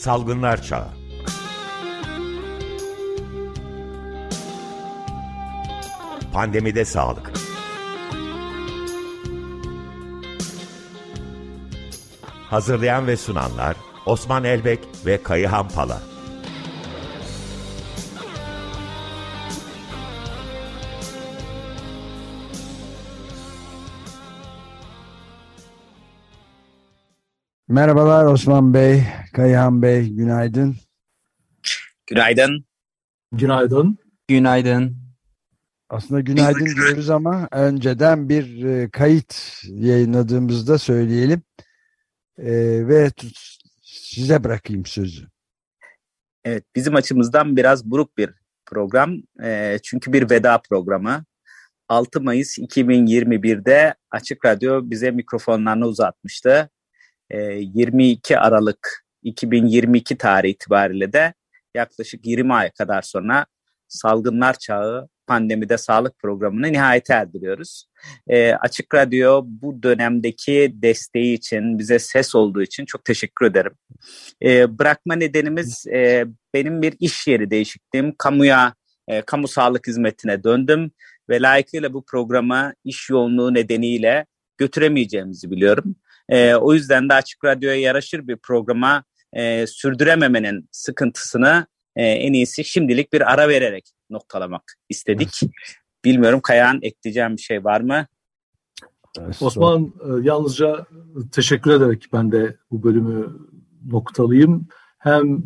Salgınlar Çağı. Pandemide Sağlık. Hazırlayan ve sunanlar Osman Elbek ve Kayıhan Pala Merhabalar Osman Bey, Kayhan Bey, günaydın. Günaydın. Günaydın. Günaydın. Aslında günaydın diyoruz ama önceden bir e, kayıt yayınladığımızda söyleyelim. E, ve size bırakayım sözü. Evet, bizim açımızdan biraz buruk bir program. E, çünkü bir veda programı. 6 Mayıs 2021'de Açık Radyo bize mikrofonlarını uzatmıştı. 22 Aralık 2022 tarihi itibariyle de yaklaşık 20 ay kadar sonra salgınlar çağı pandemide sağlık programını nihayete erdiriyoruz. E, Açık Radyo bu dönemdeki desteği için, bize ses olduğu için çok teşekkür ederim. E, bırakma nedenimiz e, benim bir iş yeri değişikliğim. Kamuya, e, kamu sağlık hizmetine döndüm ve layıkıyla bu programı iş yoğunluğu nedeniyle götüremeyeceğimizi biliyorum. E, o yüzden de Açık Radyo'ya yaraşır bir programa e, sürdürememenin sıkıntısını e, en iyisi şimdilik bir ara vererek noktalamak istedik. Bilmiyorum Kayağan ekleyeceğim bir şey var mı? Osman e, yalnızca teşekkür ederek ben de bu bölümü noktalayayım. Hem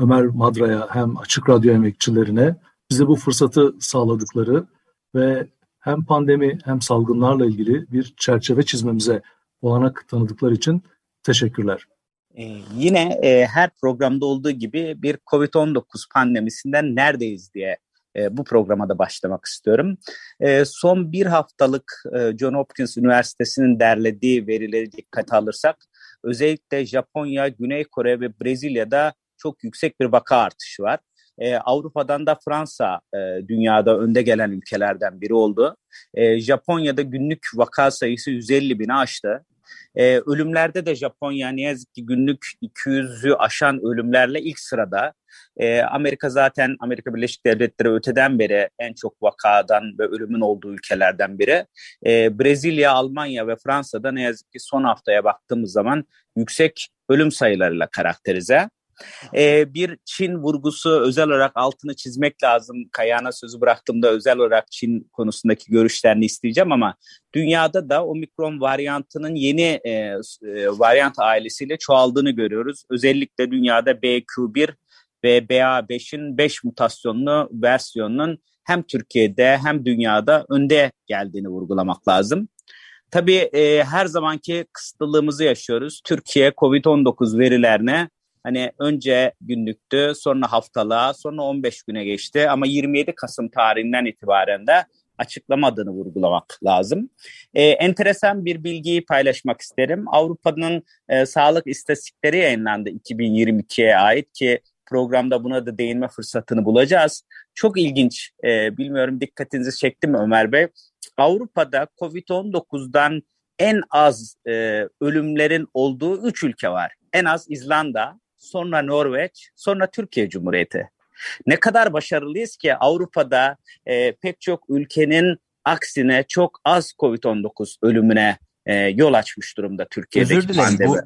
Ömer Madra'ya hem Açık Radyo emekçilerine bize bu fırsatı sağladıkları ve hem pandemi hem salgınlarla ilgili bir çerçeve çizmemize olanak tanıdıkları için teşekkürler. Ee, yine e, her programda olduğu gibi bir COVID-19 pandemisinden neredeyiz diye e, bu programa da başlamak istiyorum. E, son bir haftalık e, John Hopkins Üniversitesi'nin derlediği verileri dikkate alırsak özellikle Japonya, Güney Kore ve Brezilya'da çok yüksek bir vaka artışı var. E, Avrupa'dan da Fransa e, dünyada önde gelen ülkelerden biri oldu. E, Japonya'da günlük vaka sayısı 150 bini aştı. E, ölümlerde de Japonya ne yazık ki günlük 200'ü aşan ölümlerle ilk sırada. E, Amerika zaten Amerika Birleşik Devletleri öteden beri en çok vakadan ve ölümün olduğu ülkelerden biri. E, Brezilya, Almanya ve Fransa'da ne yazık ki son haftaya baktığımız zaman yüksek ölüm sayılarıyla karakterize. Ee, bir Çin vurgusu özel olarak altını çizmek lazım. Kayana sözü bıraktığımda özel olarak Çin konusundaki görüşlerini isteyeceğim ama dünyada da omikron varyantının yeni e, e, varyant ailesiyle çoğaldığını görüyoruz. Özellikle dünyada BQ1 ve BA5'in 5 mutasyonlu versiyonunun hem Türkiye'de hem dünyada önde geldiğini vurgulamak lazım. Tabii e, her zamanki kısıtlılığımızı yaşıyoruz. Türkiye COVID-19 verilerine Hani önce günlüktü, sonra haftalığa, sonra 15 güne geçti ama 27 Kasım tarihinden itibaren de açıklamadığını vurgulamak lazım. E, enteresan bir bilgiyi paylaşmak isterim. Avrupa'nın e, sağlık istatistikleri yayınlandı 2022'ye ait ki programda buna da değinme fırsatını bulacağız. Çok ilginç, e, bilmiyorum dikkatinizi çekti mi Ömer Bey? Avrupa'da COVID-19'dan en az e, ölümlerin olduğu 3 ülke var. En az İzlanda, sonra Norveç, sonra Türkiye Cumhuriyeti. Ne kadar başarılıyız ki Avrupa'da e, pek çok ülkenin aksine çok az COVID-19 ölümüne e, yol açmış durumda Türkiye'deki Özür dilerim, pandemi. Bu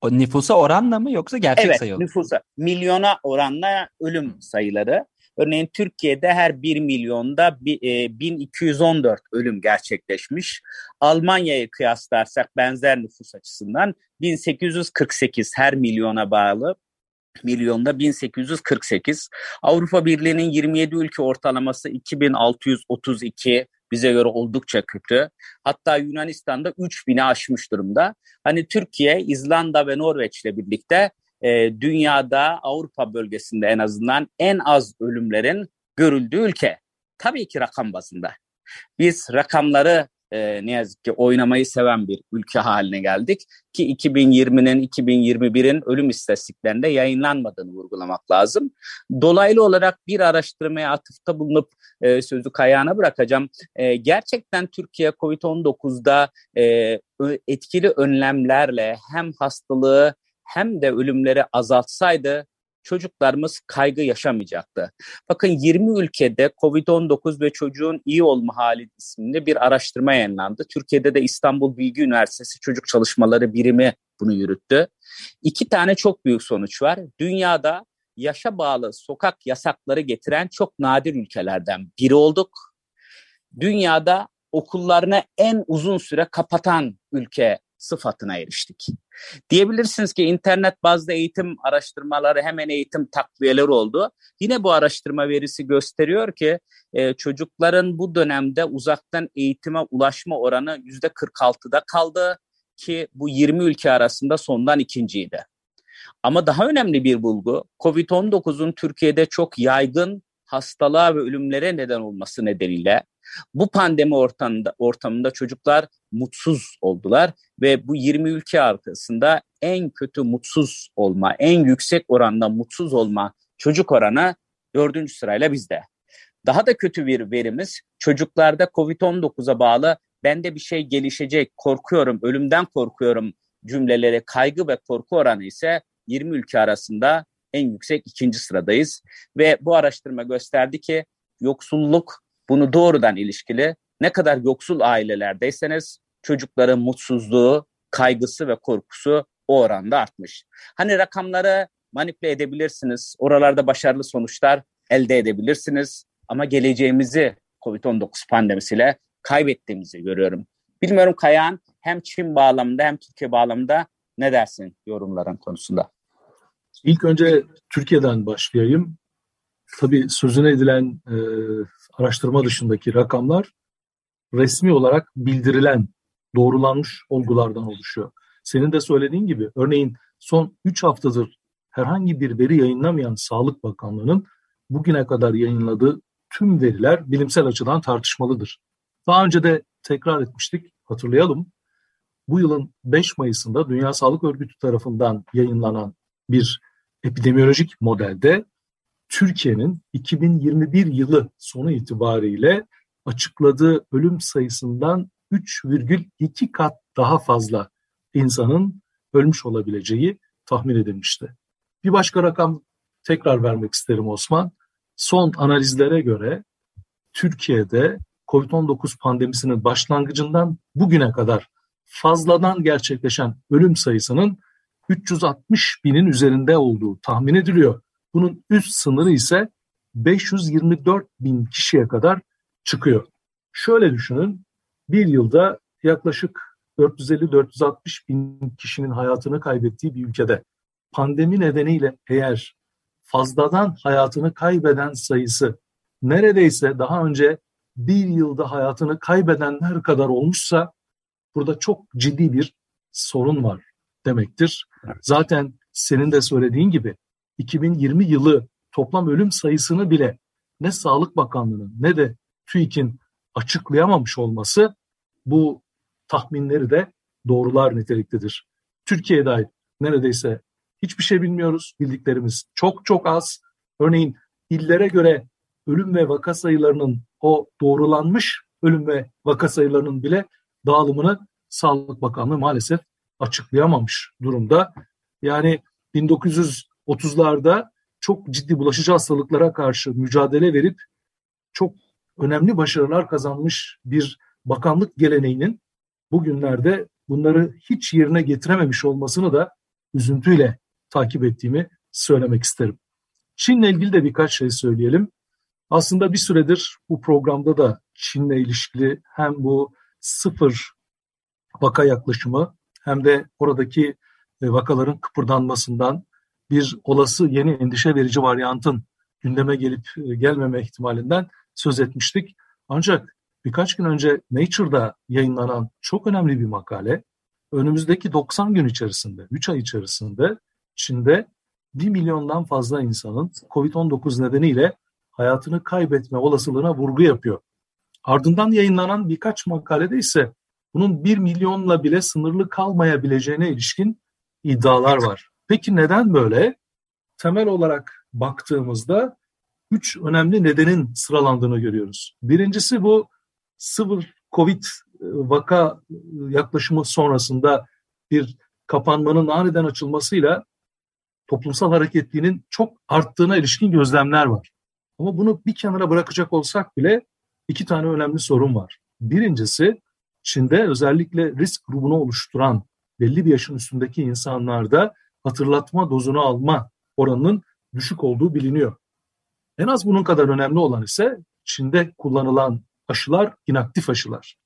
o nüfusa oranla mı yoksa gerçek evet, sayı? Evet nüfusa. Milyona oranla ölüm sayıları. Örneğin Türkiye'de her 1 milyonda 1214 e, ölüm gerçekleşmiş. Almanya'yı kıyaslarsak benzer nüfus açısından 1848 her milyona bağlı milyonda 1848. Avrupa Birliği'nin 27 ülke ortalaması 2632 bize göre oldukça kötü. Hatta Yunanistan'da 3000'i aşmış durumda. Hani Türkiye, İzlanda ve Norveç'le birlikte e, dünyada Avrupa bölgesinde en azından en az ölümlerin görüldüğü ülke. Tabii ki rakam bazında. Biz rakamları e, ne yazık ki oynamayı seven bir ülke haline geldik ki 2020'nin 2021'in ölüm istatistiklerinde yayınlanmadığını vurgulamak lazım. Dolaylı olarak bir araştırmaya atıfta bulunup e, sözü kayağına bırakacağım. E, gerçekten Türkiye COVID-19'da e, etkili önlemlerle hem hastalığı hem de ölümleri azaltsaydı çocuklarımız kaygı yaşamayacaktı. Bakın 20 ülkede COVID-19 ve çocuğun iyi olma hali isimli bir araştırma yayınlandı. Türkiye'de de İstanbul Bilgi Üniversitesi Çocuk Çalışmaları Birimi bunu yürüttü. İki tane çok büyük sonuç var. Dünyada yaşa bağlı sokak yasakları getiren çok nadir ülkelerden biri olduk. Dünyada okullarını en uzun süre kapatan ülke sıfatına eriştik. Diyebilirsiniz ki internet bazlı eğitim araştırmaları hemen eğitim takviyeleri oldu. Yine bu araştırma verisi gösteriyor ki e, çocukların bu dönemde uzaktan eğitime ulaşma oranı yüzde 46'da kaldı ki bu 20 ülke arasında sondan ikinciydi. Ama daha önemli bir bulgu COVID-19'un Türkiye'de çok yaygın hastalığa ve ölümlere neden olması nedeniyle bu pandemi ortamında, ortamında çocuklar mutsuz oldular ve bu 20 ülke arkasında en kötü mutsuz olma, en yüksek oranda mutsuz olma çocuk oranı dördüncü sırayla bizde. Daha da kötü bir verimiz çocuklarda COVID-19'a bağlı bende bir şey gelişecek, korkuyorum, ölümden korkuyorum cümleleri kaygı ve korku oranı ise 20 ülke arasında en yüksek ikinci sıradayız. Ve bu araştırma gösterdi ki yoksulluk bunu doğrudan ilişkili. Ne kadar yoksul ailelerdeyseniz çocukların mutsuzluğu, kaygısı ve korkusu o oranda artmış. Hani rakamları manipüle edebilirsiniz. Oralarda başarılı sonuçlar elde edebilirsiniz. Ama geleceğimizi COVID-19 pandemisiyle kaybettiğimizi görüyorum. Bilmiyorum Kayan hem Çin bağlamında hem Türkiye bağlamında ne dersin yorumların konusunda? İlk önce Türkiye'den başlayayım. Tabii sözüne edilen e, araştırma dışındaki rakamlar resmi olarak bildirilen, doğrulanmış olgulardan oluşuyor. Senin de söylediğin gibi örneğin son 3 haftadır herhangi bir veri yayınlamayan Sağlık Bakanlığı'nın bugüne kadar yayınladığı tüm veriler bilimsel açıdan tartışmalıdır. Daha önce de tekrar etmiştik, hatırlayalım. Bu yılın 5 Mayıs'ında Dünya Sağlık Örgütü tarafından yayınlanan bir epidemiyolojik modelde Türkiye'nin 2021 yılı sonu itibariyle açıkladığı ölüm sayısından 3,2 kat daha fazla insanın ölmüş olabileceği tahmin edilmişti. Bir başka rakam tekrar vermek isterim Osman. Son analizlere göre Türkiye'de COVID-19 pandemisinin başlangıcından bugüne kadar fazladan gerçekleşen ölüm sayısının 360 binin üzerinde olduğu tahmin ediliyor. Bunun üst sınırı ise 524 bin kişiye kadar çıkıyor. Şöyle düşünün, bir yılda yaklaşık 450-460 bin kişinin hayatını kaybettiği bir ülkede pandemi nedeniyle eğer fazladan hayatını kaybeden sayısı neredeyse daha önce bir yılda hayatını kaybedenler kadar olmuşsa burada çok ciddi bir sorun var demektir. Evet. Zaten senin de söylediğin gibi 2020 yılı toplam ölüm sayısını bile ne Sağlık Bakanlığı'nın ne de TÜİK'in açıklayamamış olması bu tahminleri de doğrular niteliktedir. Türkiye'ye dair neredeyse hiçbir şey bilmiyoruz. Bildiklerimiz çok çok az. Örneğin illere göre ölüm ve vaka sayılarının o doğrulanmış ölüm ve vaka sayılarının bile dağılımını Sağlık Bakanlığı maalesef açıklayamamış durumda. Yani 1930'larda çok ciddi bulaşıcı hastalıklara karşı mücadele verip çok önemli başarılar kazanmış bir bakanlık geleneğinin bugünlerde bunları hiç yerine getirememiş olmasını da üzüntüyle takip ettiğimi söylemek isterim. Çin'le ilgili de birkaç şey söyleyelim. Aslında bir süredir bu programda da Çin'le ilişkili hem bu sıfır vaka yaklaşımı hem de oradaki e, vakaların kıpırdanmasından bir olası yeni endişe verici varyantın gündeme gelip e, gelmeme ihtimalinden söz etmiştik. Ancak birkaç gün önce Nature'da yayınlanan çok önemli bir makale önümüzdeki 90 gün içerisinde, 3 ay içerisinde Çin'de 1 milyondan fazla insanın COVID-19 nedeniyle hayatını kaybetme olasılığına vurgu yapıyor. Ardından yayınlanan birkaç makalede ise bunun 1 milyonla bile sınırlı kalmayabileceğine ilişkin iddialar var. Peki neden böyle? Temel olarak baktığımızda üç önemli nedenin sıralandığını görüyoruz. Birincisi bu sıfır COVID vaka yaklaşımı sonrasında bir kapanmanın aniden açılmasıyla toplumsal hareketliliğinin çok arttığına ilişkin gözlemler var. Ama bunu bir kenara bırakacak olsak bile iki tane önemli sorun var. Birincisi Çin'de özellikle risk grubunu oluşturan belli bir yaşın üstündeki insanlarda hatırlatma dozunu alma oranının düşük olduğu biliniyor. En az bunun kadar önemli olan ise Çin'de kullanılan aşılar inaktif aşılar.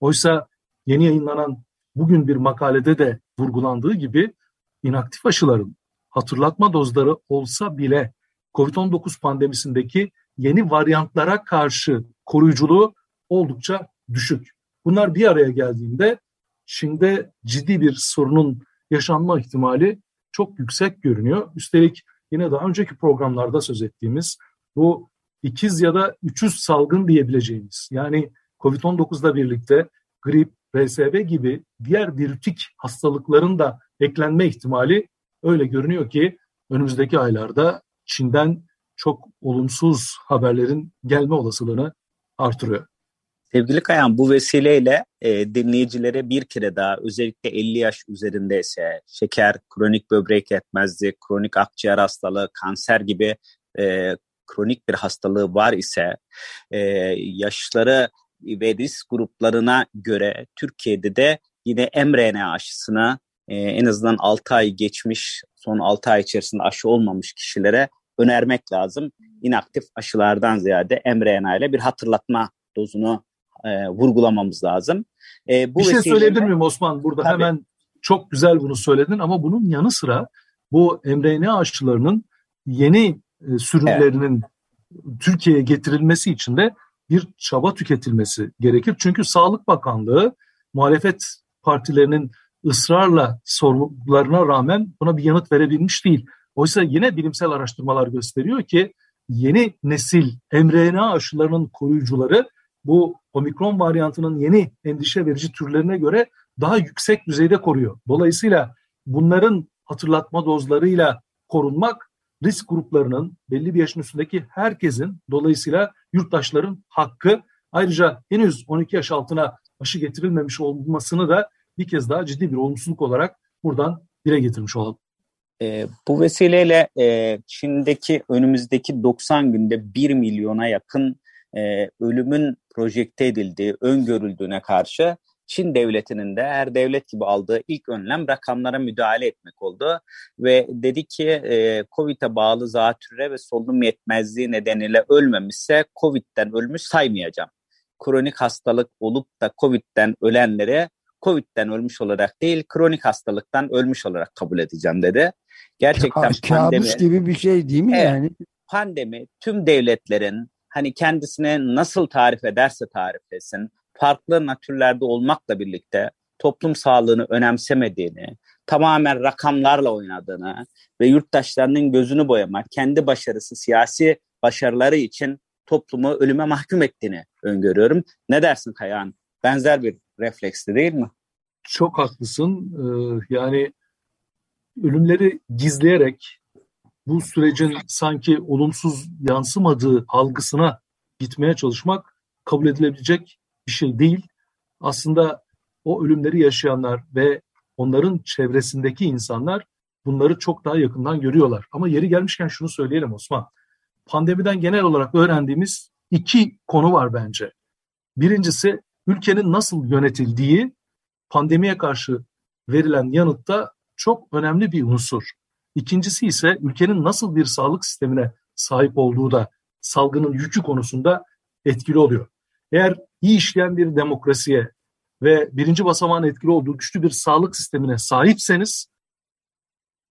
Oysa yeni yayınlanan bugün bir makalede de vurgulandığı gibi inaktif aşıların hatırlatma dozları olsa bile COVID-19 pandemisindeki yeni varyantlara karşı koruyuculuğu oldukça düşük. Bunlar bir araya geldiğinde Çin'de ciddi bir sorunun yaşanma ihtimali çok yüksek görünüyor. Üstelik yine daha önceki programlarda söz ettiğimiz bu ikiz ya da üçüz salgın diyebileceğimiz yani COVID-19'la birlikte grip, RSV gibi diğer virütik hastalıkların da eklenme ihtimali öyle görünüyor ki önümüzdeki aylarda Çin'den çok olumsuz haberlerin gelme olasılığını artırıyor. Sevgili Kayan bu vesileyle e, dinleyicilere bir kere daha özellikle 50 yaş üzerindeyse şeker, kronik böbrek yetmezliği, kronik akciğer hastalığı, kanser gibi e, kronik bir hastalığı var ise e, yaşları ve risk gruplarına göre Türkiye'de de yine mRNA aşısına e, en azından 6 ay geçmiş, son 6 ay içerisinde aşı olmamış kişilere önermek lazım. İnaktif aşılardan ziyade mRNA ile bir hatırlatma dozunu e, vurgulamamız lazım. E, bu bir şey söyleyebilir miyim Osman? Burada Tabii. hemen çok güzel bunu söyledin ama bunun yanı sıra bu mRNA aşılarının yeni e, sürümlerinin evet. Türkiye'ye getirilmesi için de bir çaba tüketilmesi gerekir. Çünkü Sağlık Bakanlığı muhalefet partilerinin ısrarla sorularına rağmen buna bir yanıt verebilmiş değil. Oysa yine bilimsel araştırmalar gösteriyor ki yeni nesil mRNA aşılarının koruyucuları bu omikron varyantının yeni endişe verici türlerine göre daha yüksek düzeyde koruyor. Dolayısıyla bunların hatırlatma dozlarıyla korunmak risk gruplarının belli bir yaşın üstündeki herkesin dolayısıyla yurttaşların hakkı ayrıca henüz 12 yaş altına aşı getirilmemiş olmasını da bir kez daha ciddi bir olumsuzluk olarak buradan dile getirmiş olalım. E, bu vesileyle e, Çin'deki önümüzdeki 90 günde 1 milyona yakın e, ölümün projekte edildiği, öngörüldüğüne karşı Çin devletinin de her devlet gibi aldığı ilk önlem rakamlara müdahale etmek oldu. Ve dedi ki e, COVID'e bağlı zatürre ve solunum yetmezliği nedeniyle ölmemişse COVID'den ölmüş saymayacağım. Kronik hastalık olup da COVID'den ölenlere COVID'den ölmüş olarak değil, kronik hastalıktan ölmüş olarak kabul edeceğim dedi. Gerçekten Ka pandemi... Kabus gibi bir şey değil mi evet, yani? Pandemi tüm devletlerin hani kendisine nasıl tarif ederse tarif etsin, farklı natürlerde olmakla birlikte toplum sağlığını önemsemediğini, tamamen rakamlarla oynadığını ve yurttaşlarının gözünü boyamak, kendi başarısı, siyasi başarıları için toplumu ölüme mahkum ettiğini öngörüyorum. Ne dersin Kayan? Benzer bir refleksli değil mi? Çok haklısın. Ee, yani ölümleri gizleyerek bu sürecin sanki olumsuz yansımadığı algısına gitmeye çalışmak kabul edilebilecek bir şey değil. Aslında o ölümleri yaşayanlar ve onların çevresindeki insanlar bunları çok daha yakından görüyorlar. Ama yeri gelmişken şunu söyleyelim Osman. Pandemiden genel olarak öğrendiğimiz iki konu var bence. Birincisi ülkenin nasıl yönetildiği pandemiye karşı verilen yanıtta çok önemli bir unsur. İkincisi ise ülkenin nasıl bir sağlık sistemine sahip olduğu da salgının yükü konusunda etkili oluyor. Eğer iyi işleyen bir demokrasiye ve birinci basamağın etkili olduğu güçlü bir sağlık sistemine sahipseniz,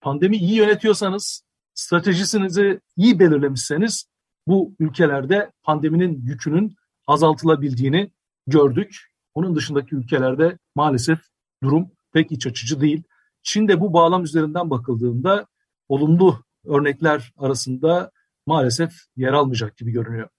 pandemi iyi yönetiyorsanız, stratejisinizi iyi belirlemişseniz bu ülkelerde pandeminin yükünün azaltılabildiğini gördük. Onun dışındaki ülkelerde maalesef durum pek iç açıcı değil. Çin'de bu bağlam üzerinden bakıldığında olumlu örnekler arasında maalesef yer almayacak gibi görünüyor.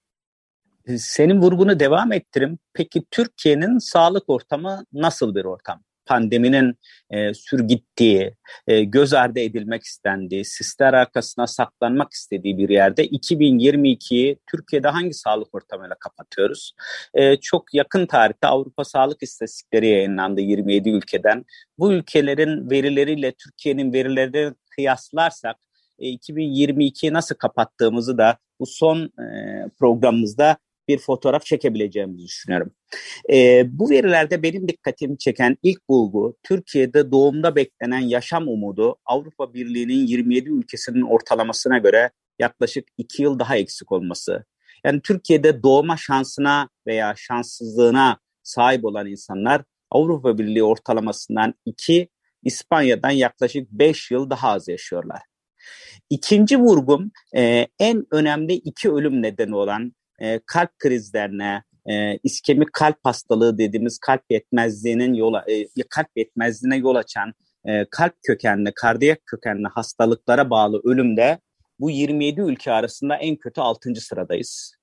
Senin vurgunu devam ettirim. Peki Türkiye'nin sağlık ortamı nasıl bir ortam? Pandeminin e, sürgittiği, e, göz ardı edilmek istendiği, sisler arkasına saklanmak istediği bir yerde 2022'yi Türkiye'de hangi sağlık ortamıyla kapatıyoruz? E, çok yakın tarihte Avrupa Sağlık İstatistikleri yayınlandı 27 ülkeden. Bu ülkelerin verileriyle Türkiye'nin verilerini kıyaslarsak e, 2022'yi nasıl kapattığımızı da bu son e, programımızda bir fotoğraf çekebileceğimizi düşünüyorum. E, bu verilerde benim dikkatimi çeken ilk bulgu Türkiye'de doğumda beklenen yaşam umudu Avrupa Birliği'nin 27 ülkesinin ortalamasına göre yaklaşık 2 yıl daha eksik olması. Yani Türkiye'de doğma şansına veya şanssızlığına sahip olan insanlar Avrupa Birliği ortalamasından 2, İspanya'dan yaklaşık 5 yıl daha az yaşıyorlar. İkinci vurgum e, en önemli iki ölüm nedeni olan e, kalp krizlerine, e, iskemik kalp hastalığı dediğimiz kalp yetmezliğinin yola e, kalp yetmezliğine yol açan e, kalp kökenli, kardiyak kökenli hastalıklara bağlı ölümde bu 27 ülke arasında en kötü 6. sıradayız.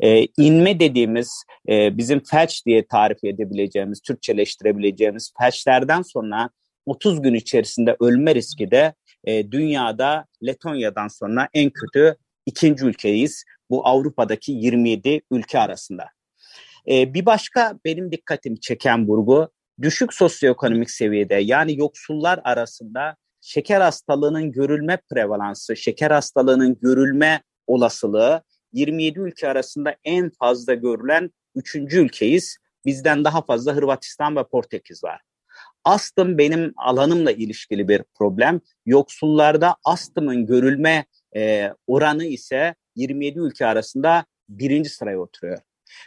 E, inme dediğimiz e, bizim felç diye tarif edebileceğimiz, Türkçeleştirebileceğimiz felçlerden sonra 30 gün içerisinde ölme riski de e, dünyada Letonya'dan sonra en kötü ikinci ülkeyiz. Bu Avrupa'daki 27 ülke arasında. E, bir başka benim dikkatimi çeken vurgu düşük sosyoekonomik seviyede yani yoksullar arasında şeker hastalığının görülme prevalansı, şeker hastalığının görülme olasılığı 27 ülke arasında en fazla görülen üçüncü ülkeyiz. Bizden daha fazla Hırvatistan ve Portekiz var. Astım benim alanımla ilişkili bir problem. Yoksullarda astımın görülme e, oranı ise 27 ülke arasında birinci sıraya oturuyor.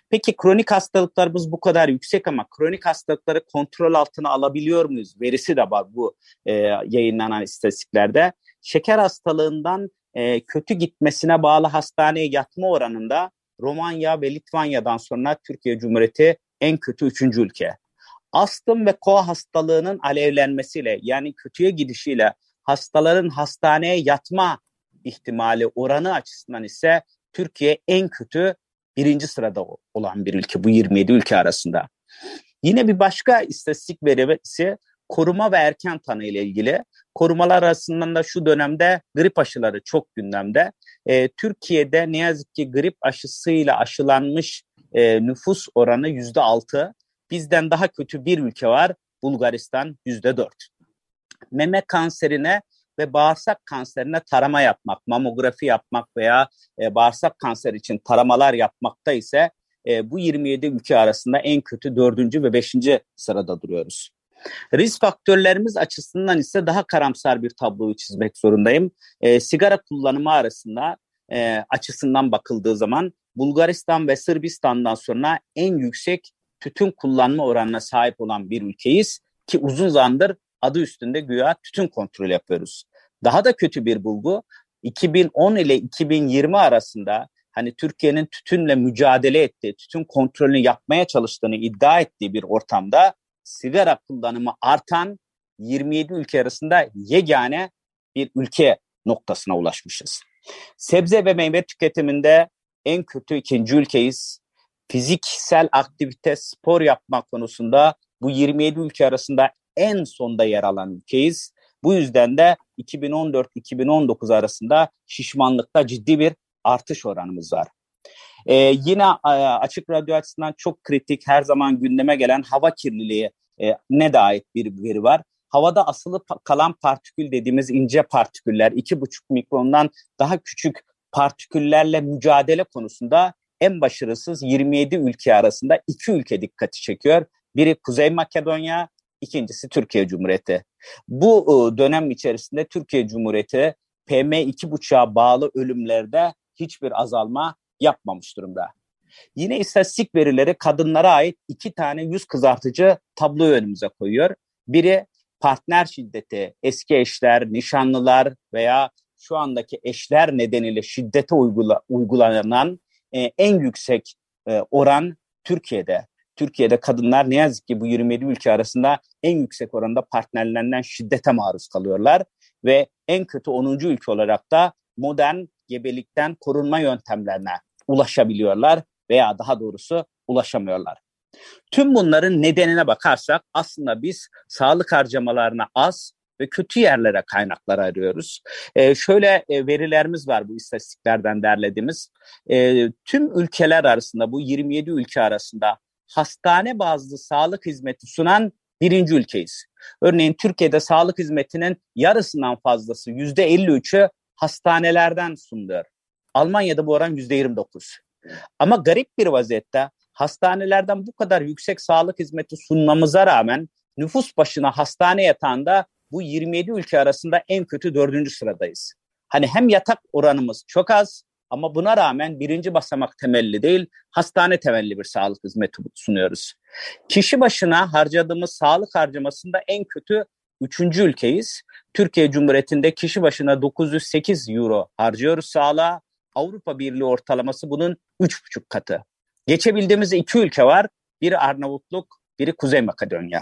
Peki kronik hastalıklarımız bu kadar yüksek ama kronik hastalıkları kontrol altına alabiliyor muyuz? Verisi de var bu e, yayınlanan istatistiklerde. Şeker hastalığından e, kötü gitmesine bağlı hastaneye yatma oranında Romanya ve Litvanya'dan sonra Türkiye Cumhuriyeti en kötü üçüncü ülke. Astım ve koa hastalığının alevlenmesiyle yani kötüye gidişiyle hastaların hastaneye yatma ihtimali oranı açısından ise Türkiye en kötü birinci sırada olan bir ülke bu 27 ülke arasında. Yine bir başka istatistik verisi koruma ve erken tanı ile ilgili. Korumalar arasından da şu dönemde grip aşıları çok gündemde. E, Türkiye'de ne yazık ki grip aşısıyla aşılanmış e, nüfus oranı yüzde altı. Bizden daha kötü bir ülke var Bulgaristan yüzde dört. Meme kanserine ve bağırsak kanserine tarama yapmak, mamografi yapmak veya e, bağırsak kanser için taramalar yapmakta ise e, bu 27 ülke arasında en kötü dördüncü ve beşinci sırada duruyoruz. Risk faktörlerimiz açısından ise daha karamsar bir tabloyu çizmek zorundayım. E, sigara kullanımı arasında e, açısından bakıldığı zaman Bulgaristan ve Sırbistan'dan sonra en yüksek tütün kullanma oranına sahip olan bir ülkeyiz ki uzun zamandır adı üstünde güya tütün kontrol yapıyoruz. Daha da kötü bir bulgu 2010 ile 2020 arasında hani Türkiye'nin tütünle mücadele ettiği, tütün kontrolünü yapmaya çalıştığını iddia ettiği bir ortamda sigara kullanımı artan 27 ülke arasında yegane bir ülke noktasına ulaşmışız. Sebze ve meyve tüketiminde en kötü ikinci ülkeyiz. Fiziksel aktivite, spor yapma konusunda bu 27 ülke arasında en sonda yer alan ülkeyiz. Bu yüzden de 2014-2019 arasında şişmanlıkta ciddi bir artış oranımız var. Ee, yine e, açık radyo açısından çok kritik her zaman gündeme gelen hava kirliliği e, ne dair bir veri var. Havada asılı kalan partikül dediğimiz ince partiküller, 2,5 mikrondan daha küçük partiküllerle mücadele konusunda en başarısız 27 ülke arasında iki ülke dikkati çekiyor. Biri Kuzey Makedonya, ikincisi Türkiye Cumhuriyeti. Bu e, dönem içerisinde Türkiye Cumhuriyeti PM2.5'a bağlı ölümlerde hiçbir azalma yapmamış durumda. Yine istatistik verileri kadınlara ait iki tane yüz kızartıcı tablo önümüze koyuyor. Biri partner şiddeti, eski eşler, nişanlılar veya şu andaki eşler nedeniyle şiddete uygula, uygulanan e, en yüksek e, oran Türkiye'de. Türkiye'de kadınlar ne yazık ki bu 27 ülke arasında en yüksek oranda partnerlerinden şiddete maruz kalıyorlar ve en kötü 10. ülke olarak da modern gebelikten korunma yöntemlerine ulaşabiliyorlar veya daha doğrusu ulaşamıyorlar. Tüm bunların nedenine bakarsak aslında biz sağlık harcamalarına az ve kötü yerlere kaynaklar arıyoruz. Ee, şöyle e, verilerimiz var bu istatistiklerden derlediğimiz. Ee, tüm ülkeler arasında bu 27 ülke arasında hastane bazlı sağlık hizmeti sunan birinci ülkeyiz. Örneğin Türkiye'de sağlık hizmetinin yarısından fazlası yüzde 53'ü hastanelerden sunuluyor. Almanya'da bu oran %29. Ama garip bir vaziyette hastanelerden bu kadar yüksek sağlık hizmeti sunmamıza rağmen nüfus başına hastane yatağında bu 27 ülke arasında en kötü dördüncü sıradayız. Hani hem yatak oranımız çok az ama buna rağmen birinci basamak temelli değil, hastane temelli bir sağlık hizmeti sunuyoruz. Kişi başına harcadığımız sağlık harcamasında en kötü üçüncü ülkeyiz. Türkiye Cumhuriyeti'nde kişi başına 908 euro harcıyoruz sağlığa. Avrupa Birliği ortalaması bunun 3,5 katı. Geçebildiğimiz iki ülke var. Biri Arnavutluk, biri Kuzey Makedonya.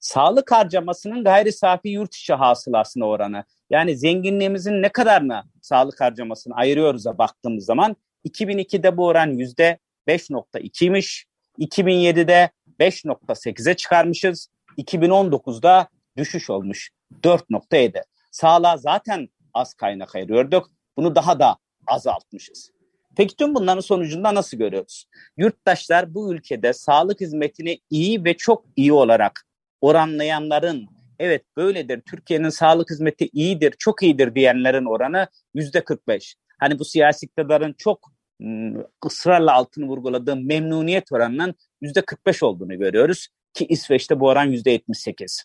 Sağlık harcamasının gayri safi yurt içi hasılasına oranı. Yani zenginliğimizin ne kadarını sağlık harcamasını ayırıyoruz'a baktığımız zaman 2002'de bu oran yüzde 5.2'ymiş. 2007'de 5.8'e çıkarmışız. 2019'da düşüş olmuş 4.7. Sağlığa zaten az kaynak ayırıyorduk. Bunu daha da azaltmışız. Peki tüm bunların sonucunda nasıl görüyoruz? Yurttaşlar bu ülkede sağlık hizmetini iyi ve çok iyi olarak oranlayanların evet böyledir Türkiye'nin sağlık hizmeti iyidir, çok iyidir diyenlerin oranı yüzde 45. Hani bu siyasi iktidarın çok ısrarla altını vurguladığı memnuniyet oranının yüzde 45 olduğunu görüyoruz ki İsveç'te bu oran yüzde 78.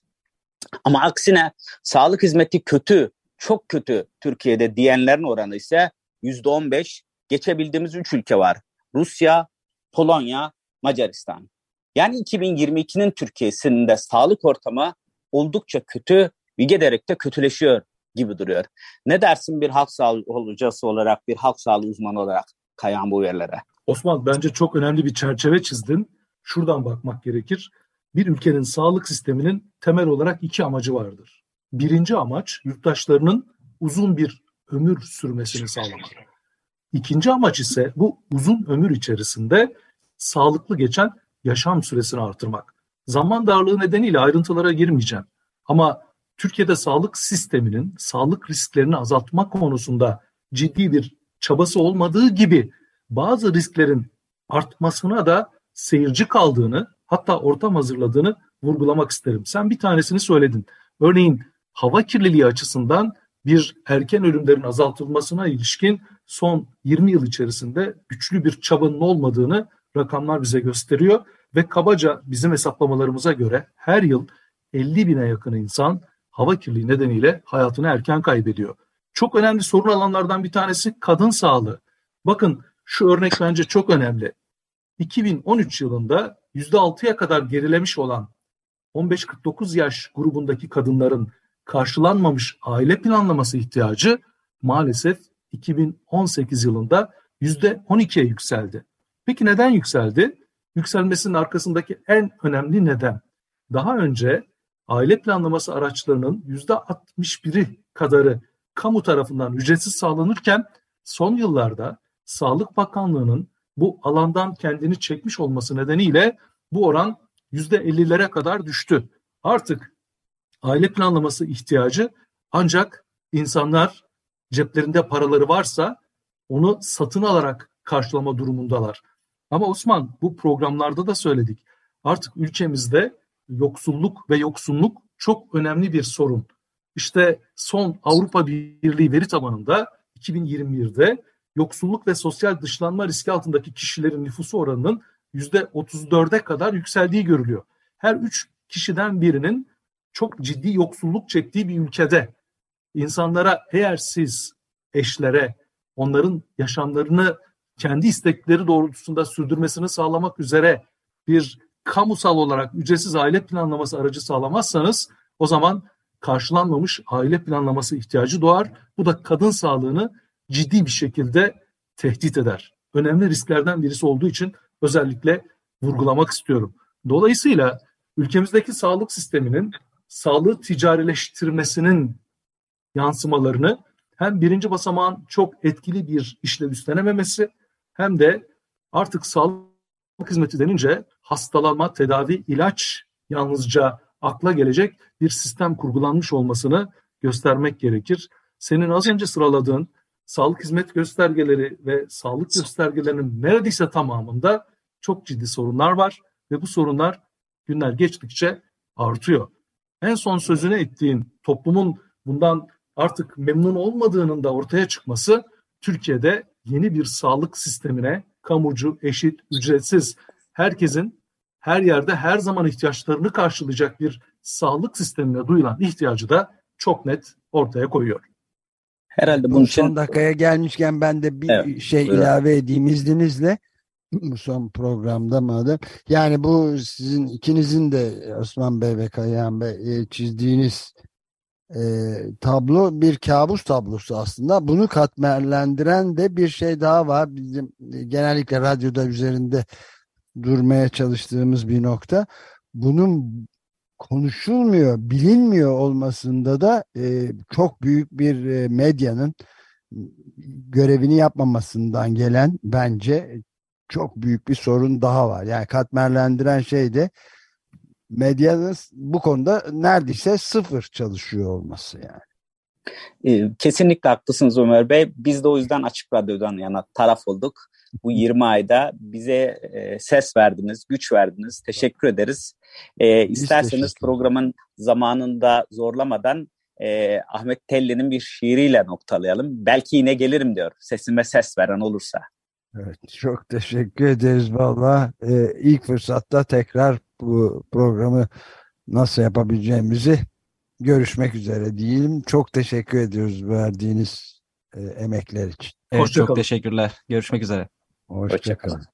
Ama aksine sağlık hizmeti kötü, çok kötü Türkiye'de diyenlerin oranı ise yüzde 15. Geçebildiğimiz üç ülke var. Rusya, Polonya, Macaristan. Yani 2022'nin Türkiye'sinde sağlık ortamı oldukça kötü ve giderek de kötüleşiyor gibi duruyor. Ne dersin bir halk sağlığı hocası olarak, bir halk sağlığı uzmanı olarak kayan bu verilere? Osman bence çok önemli bir çerçeve çizdin. Şuradan bakmak gerekir. Bir ülkenin sağlık sisteminin temel olarak iki amacı vardır. Birinci amaç yurttaşlarının uzun bir ömür sürmesini sağlamak. İkinci amaç ise bu uzun ömür içerisinde sağlıklı geçen yaşam süresini artırmak. Zaman darlığı nedeniyle ayrıntılara girmeyeceğim. Ama Türkiye'de sağlık sisteminin sağlık risklerini azaltmak konusunda ciddi bir çabası olmadığı gibi bazı risklerin artmasına da seyirci kaldığını hatta ortam hazırladığını vurgulamak isterim. Sen bir tanesini söyledin. Örneğin hava kirliliği açısından bir erken ölümlerin azaltılmasına ilişkin son 20 yıl içerisinde güçlü bir çabanın olmadığını rakamlar bize gösteriyor ve kabaca bizim hesaplamalarımıza göre her yıl 50 bine yakın insan hava kirliliği nedeniyle hayatını erken kaybediyor. Çok önemli sorun alanlardan bir tanesi kadın sağlığı. Bakın şu örnek bence çok önemli. 2013 yılında %6'ya kadar gerilemiş olan 15-49 yaş grubundaki kadınların karşılanmamış aile planlaması ihtiyacı maalesef 2018 yılında %12'ye yükseldi. Peki neden yükseldi? Yükselmesinin arkasındaki en önemli neden. Daha önce aile planlaması araçlarının %61'i kadarı kamu tarafından ücretsiz sağlanırken son yıllarda Sağlık Bakanlığı'nın bu alandan kendini çekmiş olması nedeniyle bu oran %50'lere kadar düştü. Artık aile planlaması ihtiyacı ancak insanlar ceplerinde paraları varsa onu satın alarak karşılama durumundalar. Ama Osman bu programlarda da söyledik. Artık ülkemizde yoksulluk ve yoksunluk çok önemli bir sorun. İşte son Avrupa Birliği veri tabanında 2021'de yoksulluk ve sosyal dışlanma riski altındaki kişilerin nüfusu oranının %34'e kadar yükseldiği görülüyor. Her üç kişiden birinin çok ciddi yoksulluk çektiği bir ülkede insanlara eğer siz eşlere onların yaşamlarını kendi istekleri doğrultusunda sürdürmesini sağlamak üzere bir kamusal olarak ücretsiz aile planlaması aracı sağlamazsanız o zaman karşılanmamış aile planlaması ihtiyacı doğar. Bu da kadın sağlığını ciddi bir şekilde tehdit eder. Önemli risklerden birisi olduğu için özellikle vurgulamak istiyorum. Dolayısıyla ülkemizdeki sağlık sisteminin sağlığı ticarileştirmesinin yansımalarını hem birinci basamağın çok etkili bir işlev üstlenememesi hem de artık sağlık hizmeti denince hastalanma, tedavi, ilaç yalnızca akla gelecek bir sistem kurgulanmış olmasını göstermek gerekir. Senin az önce sıraladığın sağlık hizmet göstergeleri ve sağlık göstergelerinin neredeyse tamamında çok ciddi sorunlar var ve bu sorunlar günler geçtikçe artıyor. En son sözüne ettiğin toplumun bundan artık memnun olmadığının da ortaya çıkması Türkiye'de yeni bir sağlık sistemine kamucu, eşit, ücretsiz herkesin her yerde her zaman ihtiyaçlarını karşılayacak bir sağlık sistemine duyulan ihtiyacı da çok net ortaya koyuyor. Herhalde bunun için... Son dakikaya gelmişken ben de bir evet, şey buyurun. ilave edeyim izninizle. Bu son programda madem. Yani bu sizin ikinizin de Osman Bey ve Kayahan Bey e, çizdiğiniz e, tablo bir kabus tablosu aslında. Bunu katmerlendiren de bir şey daha var. Bizim e, genellikle radyoda üzerinde durmaya çalıştığımız bir nokta. Bunun konuşulmuyor, bilinmiyor olmasında da e, çok büyük bir e, medyanın görevini yapmamasından gelen bence çok büyük bir sorun daha var. Yani katmerlendiren şey de medyanın bu konuda neredeyse sıfır çalışıyor olması yani. E, kesinlikle haklısınız Ömer Bey. Biz de o yüzden Açık Radyo'dan yana taraf olduk bu 20 ayda bize e, ses verdiniz, güç verdiniz. Teşekkür ederiz. E, isterseniz programın zamanında zorlamadan e, Ahmet Telli'nin bir şiiriyle noktalayalım. Belki yine gelirim diyor. Sesime ses veren olursa. Evet, çok teşekkür ederiz valla. Ee, ilk fırsatta tekrar bu programı nasıl yapabileceğimizi görüşmek üzere diyelim. Çok teşekkür ediyoruz verdiğiniz e, emekler için. Evet, çok teşekkürler. Görüşmek üzere. Hoşçakalın.